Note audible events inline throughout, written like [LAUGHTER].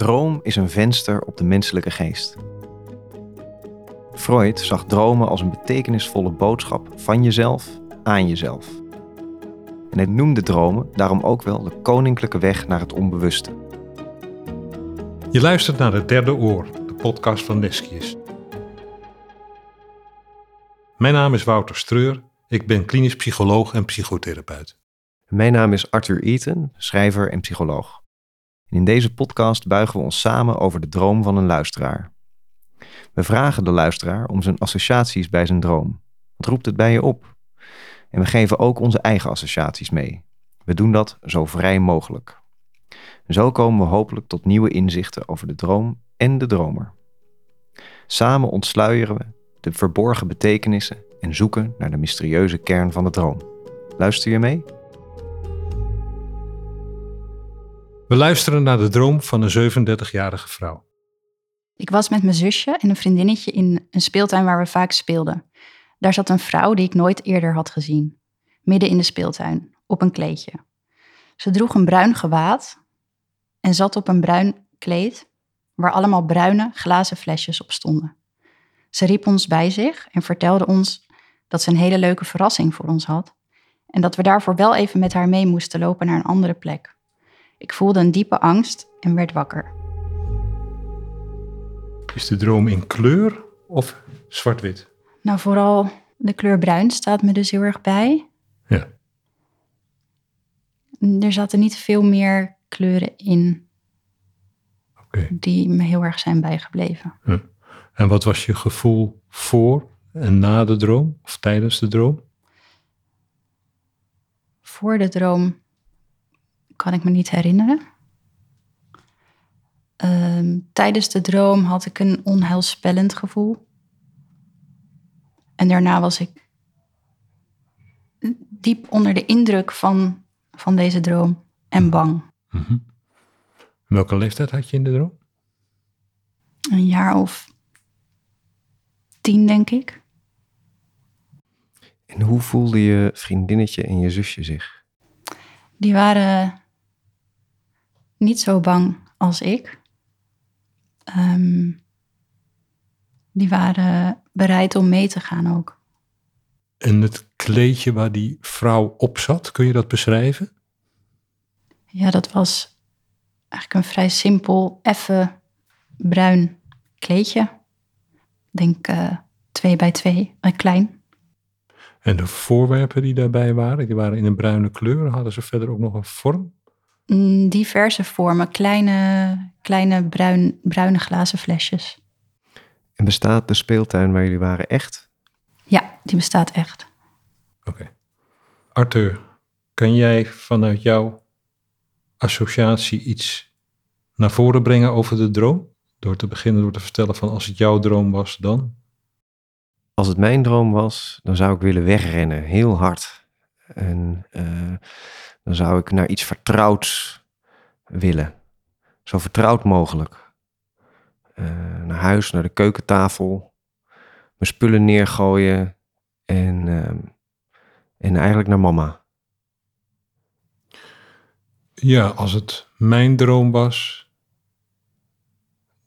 droom is een venster op de menselijke geest. Freud zag dromen als een betekenisvolle boodschap van jezelf aan jezelf. En hij noemde dromen daarom ook wel de koninklijke weg naar het onbewuste. Je luistert naar het derde oor, de podcast van Neskius. Mijn naam is Wouter Streur, ik ben klinisch psycholoog en psychotherapeut. Mijn naam is Arthur Eaton, schrijver en psycholoog. In deze podcast buigen we ons samen over de droom van een luisteraar. We vragen de luisteraar om zijn associaties bij zijn droom. Wat roept het bij je op? En we geven ook onze eigen associaties mee. We doen dat zo vrij mogelijk. Zo komen we hopelijk tot nieuwe inzichten over de droom en de dromer. Samen ontsluieren we de verborgen betekenissen en zoeken naar de mysterieuze kern van de droom. Luister je mee? We luisteren naar de droom van een 37-jarige vrouw. Ik was met mijn zusje en een vriendinnetje in een speeltuin waar we vaak speelden. Daar zat een vrouw die ik nooit eerder had gezien. Midden in de speeltuin, op een kleedje. Ze droeg een bruin gewaad en zat op een bruin kleed waar allemaal bruine glazen flesjes op stonden. Ze riep ons bij zich en vertelde ons dat ze een hele leuke verrassing voor ons had en dat we daarvoor wel even met haar mee moesten lopen naar een andere plek. Ik voelde een diepe angst en werd wakker. Is de droom in kleur of zwart-wit? Nou, vooral de kleur bruin staat me dus heel erg bij. Ja. Er zaten niet veel meer kleuren in Oké. die me heel erg zijn bijgebleven. Ja. En wat was je gevoel voor en na de droom of tijdens de droom? Voor de droom kan ik me niet herinneren. Ehm, tijdens de droom had ik een onheilspellend gevoel. En daarna was ik diep onder de indruk van, van deze droom en bang. Mhm. Welke leeftijd had je in de droom? Een jaar of tien, denk ik. En hoe voelde je vriendinnetje en je zusje zich? Die waren niet zo bang als ik. Ehm, die waren bereid om mee te gaan ook. En het kleedje waar die vrouw op zat, kun je dat beschrijven? Ja, dat was eigenlijk een vrij simpel, effen bruin kleedje. Ik denk eh, twee bij twee, uh, klein. En de voorwerpen die daarbij waren, die waren in een bruine kleur. Hadden ze verder ook nog een vorm? Mm, Diverse vormen, kleine, kleine bruin, bruine glazen flesjes. En bestaat de speeltuin waar jullie waren echt? Ja, die bestaat echt. Oké. Arthur, kan jij vanuit jouw associatie iets naar voren brengen over de droom? Door te beginnen door te vertellen van als het jouw droom was, dan? Als het mijn droom was, dan zou ik willen wegrennen, heel hard. En eh, dan zou ik naar iets vertrouwds willen. Zo vertrouwd mogelijk. Eh, naar huis, naar de keukentafel. Mijn spullen neergooien. En, ehm, en eigenlijk naar mama. Ja, als het mijn droom was,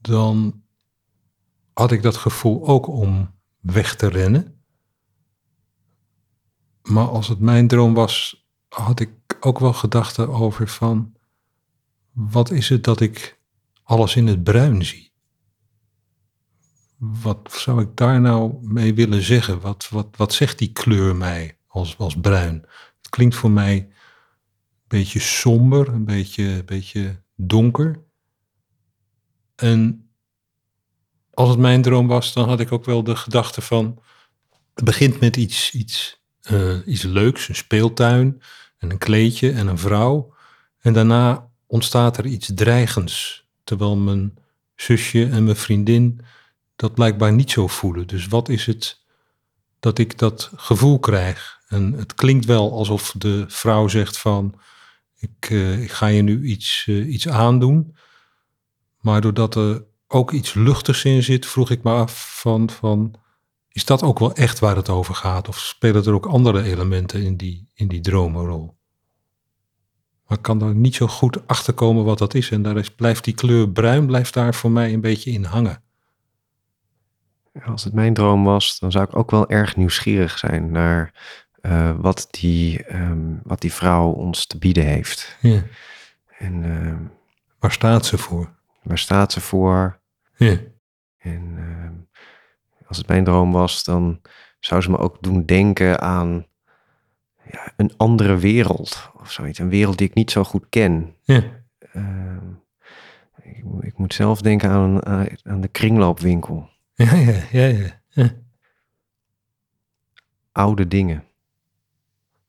dan had ik dat gevoel ook om weg te rennen. Maar als het mijn droom was, had ik ook wel gedachten over van, wat is het dat ik alles in het bruin zie? Wat zou ik daar nou mee willen zeggen? Wat, wat, wat zegt die kleur mij als, als bruin? Het klinkt voor mij een beetje somber, een beetje, een beetje donker. En als het mijn droom was, dan had ik ook wel de gedachte van, het begint met iets, iets, uh, iets leuks, een speeltuin en een kleedje en een vrouw. En daarna ontstaat er iets dreigends, terwijl mijn zusje en mijn vriendin dat blijkbaar niet zo voelen. Dus wat is het dat ik dat gevoel krijg? En het klinkt wel alsof de vrouw zegt van, ik, uh, ik ga je nu iets, uh, iets aandoen. Maar doordat er ook iets luchtigs in zit, vroeg ik me af van, van, is dat ook wel echt waar het over gaat? Of spelen er ook andere elementen in die, in die droom een rol? Maar ik kan er niet zo goed achter komen wat dat is. En daar is, blijft die kleur bruin blijft daar voor mij een beetje in hangen. Als het mijn droom was, dan zou ik ook wel erg nieuwsgierig zijn naar eh, wat, die, ehm, wat die vrouw ons te bieden heeft. Ja. En ehm, Waar staat ze voor? waar staat ze voor? Ja. En ehm, als het mijn droom was, dan zou ze me ook doen denken aan ja, een andere wereld of zoiets. Een wereld die ik niet zo goed ken. Ja. Ehm, ik, ik moet zelf denken aan, aan, aan de kringloopwinkel. Ja, ja, ja, ja. ja. Oude dingen.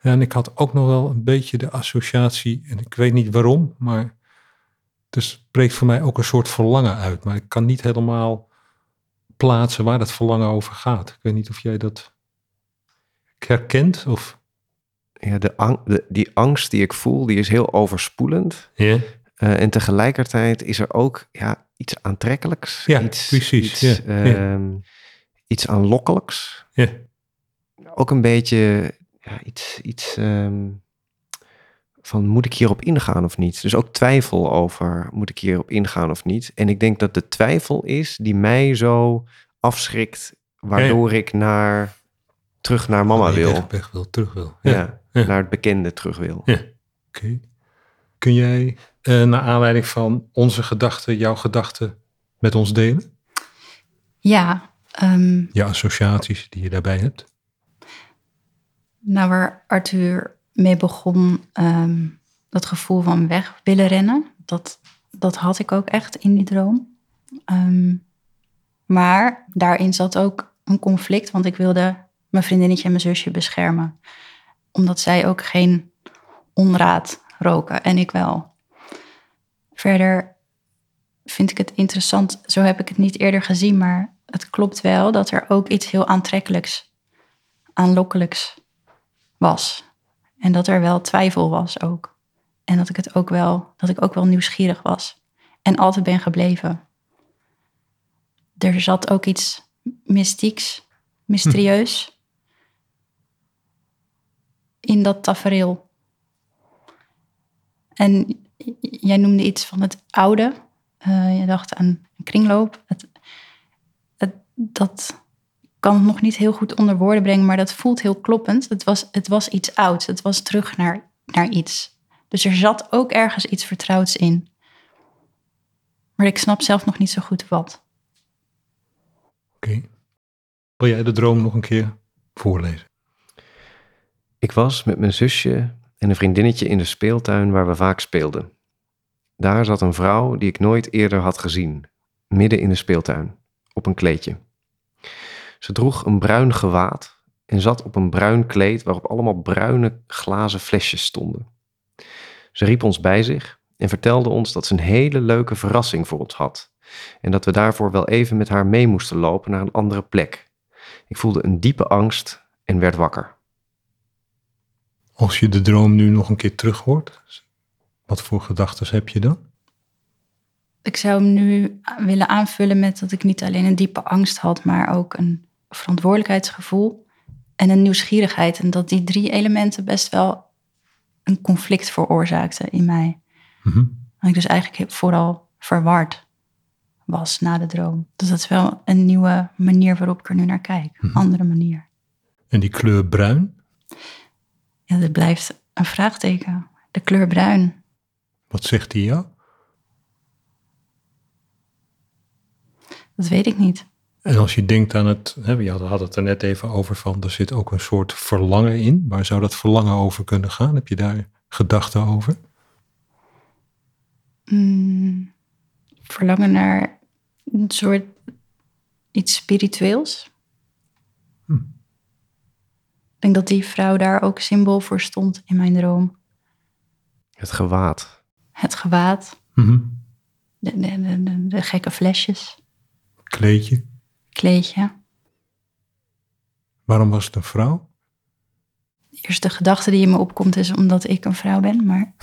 Ja, en ik had ook nog wel een beetje de associatie, en ik weet niet waarom, maar het spreekt voor mij ook een soort verlangen uit. Maar ik kan niet helemaal plaatsen waar dat verlangen over gaat. Ik weet niet of jij dat herkent of... Ja, de, ang- de, die angst die ik voel, die is heel overspoelend. Ja, Eh, en tegelijkertijd is er ook ja, iets aantrekkelijks. Ja, iets, precies, Iets, ja, ja. ehm, iets aanlokkelijks. ja, Ook een beetje ja, iets, iets ehm, van moet ik hierop ingaan of niet? Dus ook twijfel over moet ik hierop ingaan of niet? En ik denk dat de twijfel is die mij zo afschrikt, waardoor ik naar, terug naar mama wil. Weg, weg wil, terug wil. Ja, Ja, ja. naar het bekende terug wil. Ja. oké. Kun jij, eh, naar aanleiding van onze gedachten, jouw gedachten met ons delen? Ja, ehm, Je associaties die je daarbij hebt? nou waar Arthur mee begon, ehm, dat gevoel van weg willen rennen, dat, dat had ik ook echt in die droom. Ehm, maar daarin zat ook een conflict, want ik wilde mijn vriendinnetje en mijn zusje beschermen. Omdat zij ook geen onraad roken en ik wel. Verder vind ik het interessant, zo heb ik het niet eerder gezien, maar het klopt wel dat er ook iets heel aantrekkelijks, aanlokkelijks was. En dat er wel twijfel was ook. En dat ik het ook wel, dat ik ook wel nieuwsgierig was. En altijd ben gebleven. Er zat ook iets mystieks, mysterieus in dat tafereel. En jij noemde iets van het oude. Eh, je dacht aan een kringloop. Het, het, dat kan het nog niet heel goed onder woorden brengen, maar dat voelt heel kloppend. Het was, het was iets ouds. Het was terug naar, naar iets. Dus er zat ook ergens iets vertrouwds in. Maar ik snap zelf nog niet zo goed wat. Oké. Wil jij de droom nog een keer voorlezen? Ik was met mijn zusje en een vriendinnetje in de speeltuin waar we vaak speelden. Daar zat een vrouw die ik nooit eerder had gezien, midden in de speeltuin, op een kleedje. Ze droeg een bruin gewaad en zat op een bruin kleed waarop allemaal bruine glazen flesjes stonden. Ze riep ons bij zich en vertelde ons dat ze een hele leuke verrassing voor ons had en dat we daarvoor wel even met haar mee moesten lopen naar een andere plek. Ik voelde een diepe angst en werd wakker. Als je de droom nu nog een keer terug hoort, wat voor gedachten heb je dan? Ik zou hem nu willen aanvullen met dat ik niet alleen een diepe angst had, maar ook een verantwoordelijkheidsgevoel en een nieuwsgierigheid. En dat die drie elementen best wel een conflict veroorzaakten in mij. Mhm. En ik dus eigenlijk vooral verward was na de droom. Dus dat is wel een nieuwe manier waarop ik er nu naar kijk. Een andere manier. En die kleur bruin, Ja, dat blijft een vraagteken. De kleur bruin. wat zegt die jou? Dat weet ik niet. En als je denkt aan het, hè, we hadden het er net even over van, er zit ook een soort verlangen in. Waar zou dat verlangen over kunnen gaan? Heb je daar gedachten over? Mm, verlangen naar een soort iets spiritueels. Hm. Ik denk dat die vrouw daar ook symbool voor stond in mijn droom. Het gewaad. Het gewaad, de, de, de, de- de gekke flesjes, Kleedje. Kleedje. Waarom was het een vrouw? De eerste gedachte die in me opkomt is omdat ik een vrouw ben, maar [LAUGHS]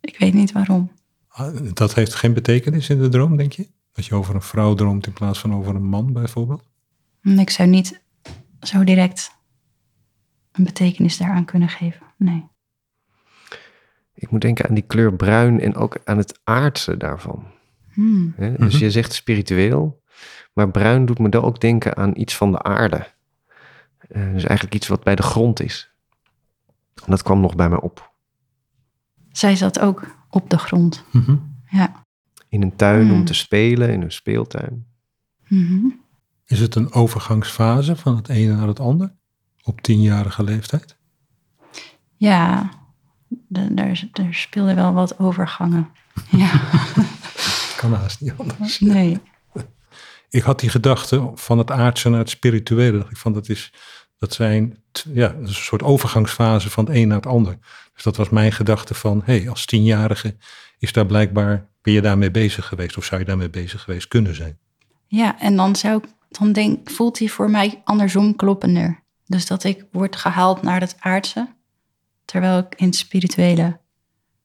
ik weet niet waarom. Ah, Dat heeft geen betekenis in de droom, denk je? Dat je over een vrouw droomt in plaats van over een man, bijvoorbeeld? Ik zou niet zo direct een betekenis daaraan kunnen geven. Nee. Ik moet denken aan die kleur bruin en ook aan het aardse daarvan. Hmm. Hè? Dus Mhm. je zegt spiritueel, maar bruin doet me dan ook denken aan iets van de aarde. Eh, dus eigenlijk iets wat bij de grond is. En dat kwam nog bij mij op. Zij zat ook op de grond. Mhm. Ja. In een tuin om Hmm. te spelen, in een speeltuin. Mhm. Is het een overgangsfase van het ene naar het ander? Op tienjarige leeftijd? Ja, er, er speelden wel wat overgangen. Ja, [LAUGHS] Kan haast niet anders. [LAUGHS] nee. Ik had die gedachte van het aardse naar het spirituele. Ik van dat is, dat zijn, ja, een soort overgangsfase van het een naar het ander. Dus dat was mijn gedachte van, hé, hey, als tienjarige is daar blijkbaar, ben je daarmee bezig geweest of zou je daarmee bezig geweest kunnen zijn? Ja, en dan zou ik, dan denk, voelt hij voor mij andersom kloppender. Dus dat ik word gehaald naar het aardse, terwijl ik in het spirituele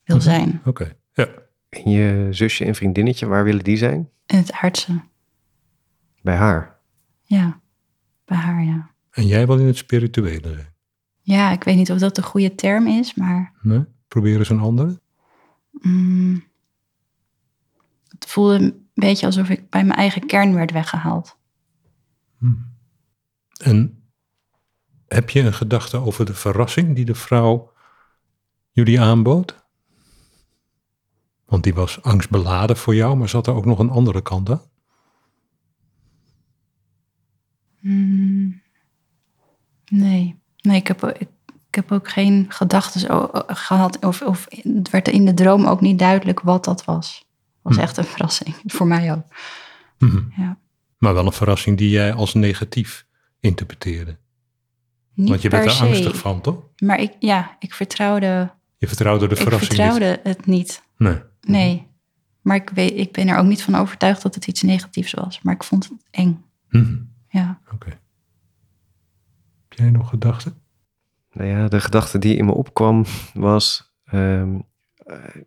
wil Mhm. zijn. Oké, ja. En je zusje en vriendinnetje, waar willen die zijn? In het aardse, Bij haar. ja. Bij haar, ja. En jij wil in het spirituele zijn? Ja, ik weet niet of dat de goede term is, maar Nee? Probeer eens een andere. mm, het voelde een beetje alsof ik bij mijn eigen kern werd weggehaald. En heb je een gedachte over de verrassing die de vrouw jullie aanbood? Want die was angstbeladen voor jou, maar zat er ook nog een andere kant aan? Mm, nee, nee ik, heb, ik, ik heb ook geen gedachten gehad. Of, of het werd in de droom ook niet duidelijk wat dat was. Het was echt een verrassing, [LAUGHS] voor mij ook. Mhm. Ja. Maar wel een verrassing die jij als negatief interpreteerde. Niet Want je per er se, angstig van, toch? Maar ik, ja, ik vertrouwde, Je vertrouwde de ik verrassing vertrouwde het niet. Nee. Nee. Maar ik, weet, ik ben er ook niet van overtuigd dat het iets negatiefs was. Maar ik vond het eng. Mhm. Ja. Oké. Heb jij nog gedachten? Nou ja, de gedachte die in me opkwam was ehm, eh,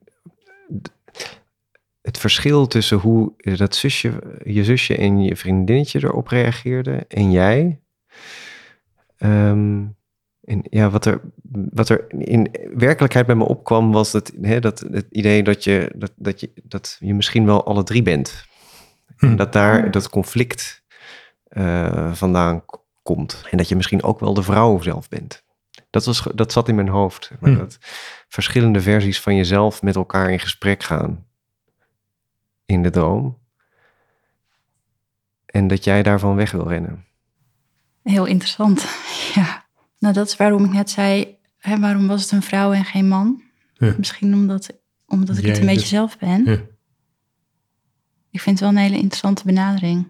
het verschil tussen hoe dat zusje, je zusje en je vriendinnetje erop reageerden en jij. Ehm, en ja, wat er, wat er in werkelijkheid bij me opkwam was het, hè, dat, het idee dat je, dat, dat, je, dat je misschien wel alle drie bent. En Hm. dat daar dat conflict eh, vandaan komt. En dat je misschien ook wel de vrouw zelf bent. Dat, was, dat zat in mijn hoofd. zeg Maar Hm. Dat verschillende versies van jezelf met elkaar in gesprek gaan. In de droom. En dat jij daarvan weg wil rennen. Heel interessant. [LAUGHS] Ja. Nou, dat is waarom ik net zei, hè, waarom was het een vrouw en geen man? Ja. Misschien omdat, omdat ik Jij het een beetje dus- zelf ben. Ja. Ik vind het wel een hele interessante benadering.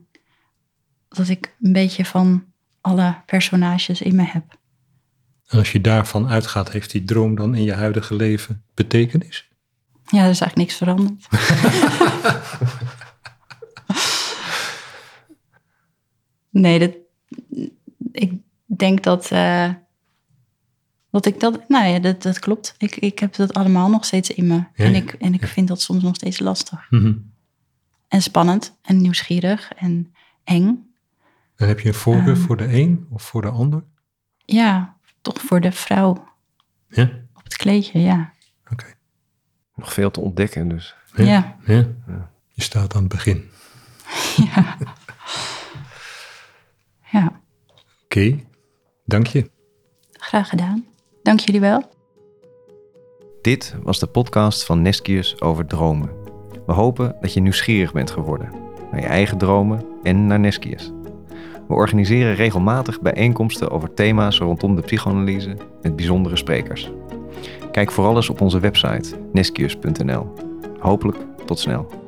Dat ik een beetje van alle personages in me heb. En als je daarvan uitgaat, heeft die droom dan in je huidige leven betekenis? Ja, er is eigenlijk niks veranderd. [LAUGHS] nee, dat, ik denk dat, eh, dat ik dat... Nou ja, dat, dat klopt. Ik, ik heb dat allemaal nog steeds in me. Ja, en ik, en ik vind dat soms nog steeds lastig. Mhm. En spannend en nieuwsgierig en eng. En heb je een voorkeur Ehm. voor de een of voor de ander? Ja, toch voor de vrouw Ja, op het kleedje, ja. oké. Nog veel te ontdekken dus. Ja. Ja, Ja. Je staat aan het begin. [LAUGHS] ja. ja, Oké, dank je. graag gedaan. Dank jullie wel. Dit was de podcast van Neskius over dromen. We hopen dat je nieuwsgierig bent geworden naar je eigen dromen en naar Neskius. We organiseren regelmatig bijeenkomsten over thema's rondom de psychoanalyse met bijzondere sprekers. Kijk vooral eens op onze website neskius.nl. Hopelijk tot snel.